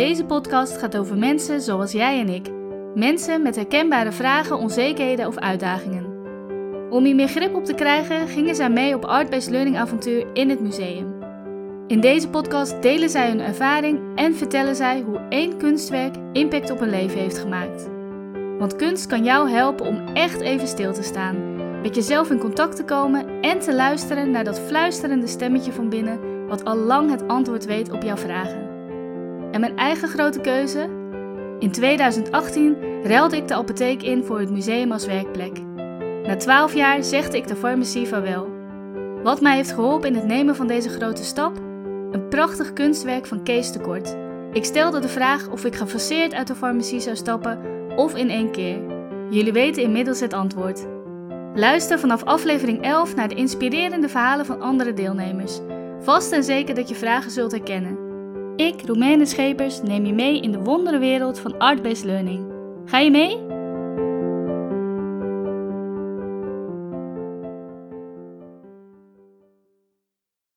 Deze podcast gaat over mensen zoals jij en ik. Mensen met herkenbare vragen, onzekerheden of uitdagingen. Om hier meer grip op te krijgen, gingen zij mee op Art-Based Learning avontuur in het museum. In deze podcast delen zij hun ervaring en vertellen zij hoe één kunstwerk impact op hun leven heeft gemaakt. Want kunst kan jou helpen om echt even stil te staan, met jezelf in contact te komen en te luisteren naar dat fluisterende stemmetje van binnen wat al lang het antwoord weet op jouw vragen. En mijn eigen grote keuze? In 2018 ruilde ik de apotheek in voor het museum als werkplek. Na 12 jaar zegde ik de farmacie vaarwel. Wat mij heeft geholpen in het nemen van deze grote stap? Een prachtig kunstwerk van Kees de Kort. Ik stelde de vraag of ik gefaseerd uit de farmacie zou stappen of in één keer. Jullie weten inmiddels het antwoord. Luister vanaf aflevering 11 naar de inspirerende verhalen van andere deelnemers. Vast en zeker dat je vragen zult herkennen. Ik, Roemene Schepers, neem je mee in de wonderenwereld van art-based learning. Ga je mee?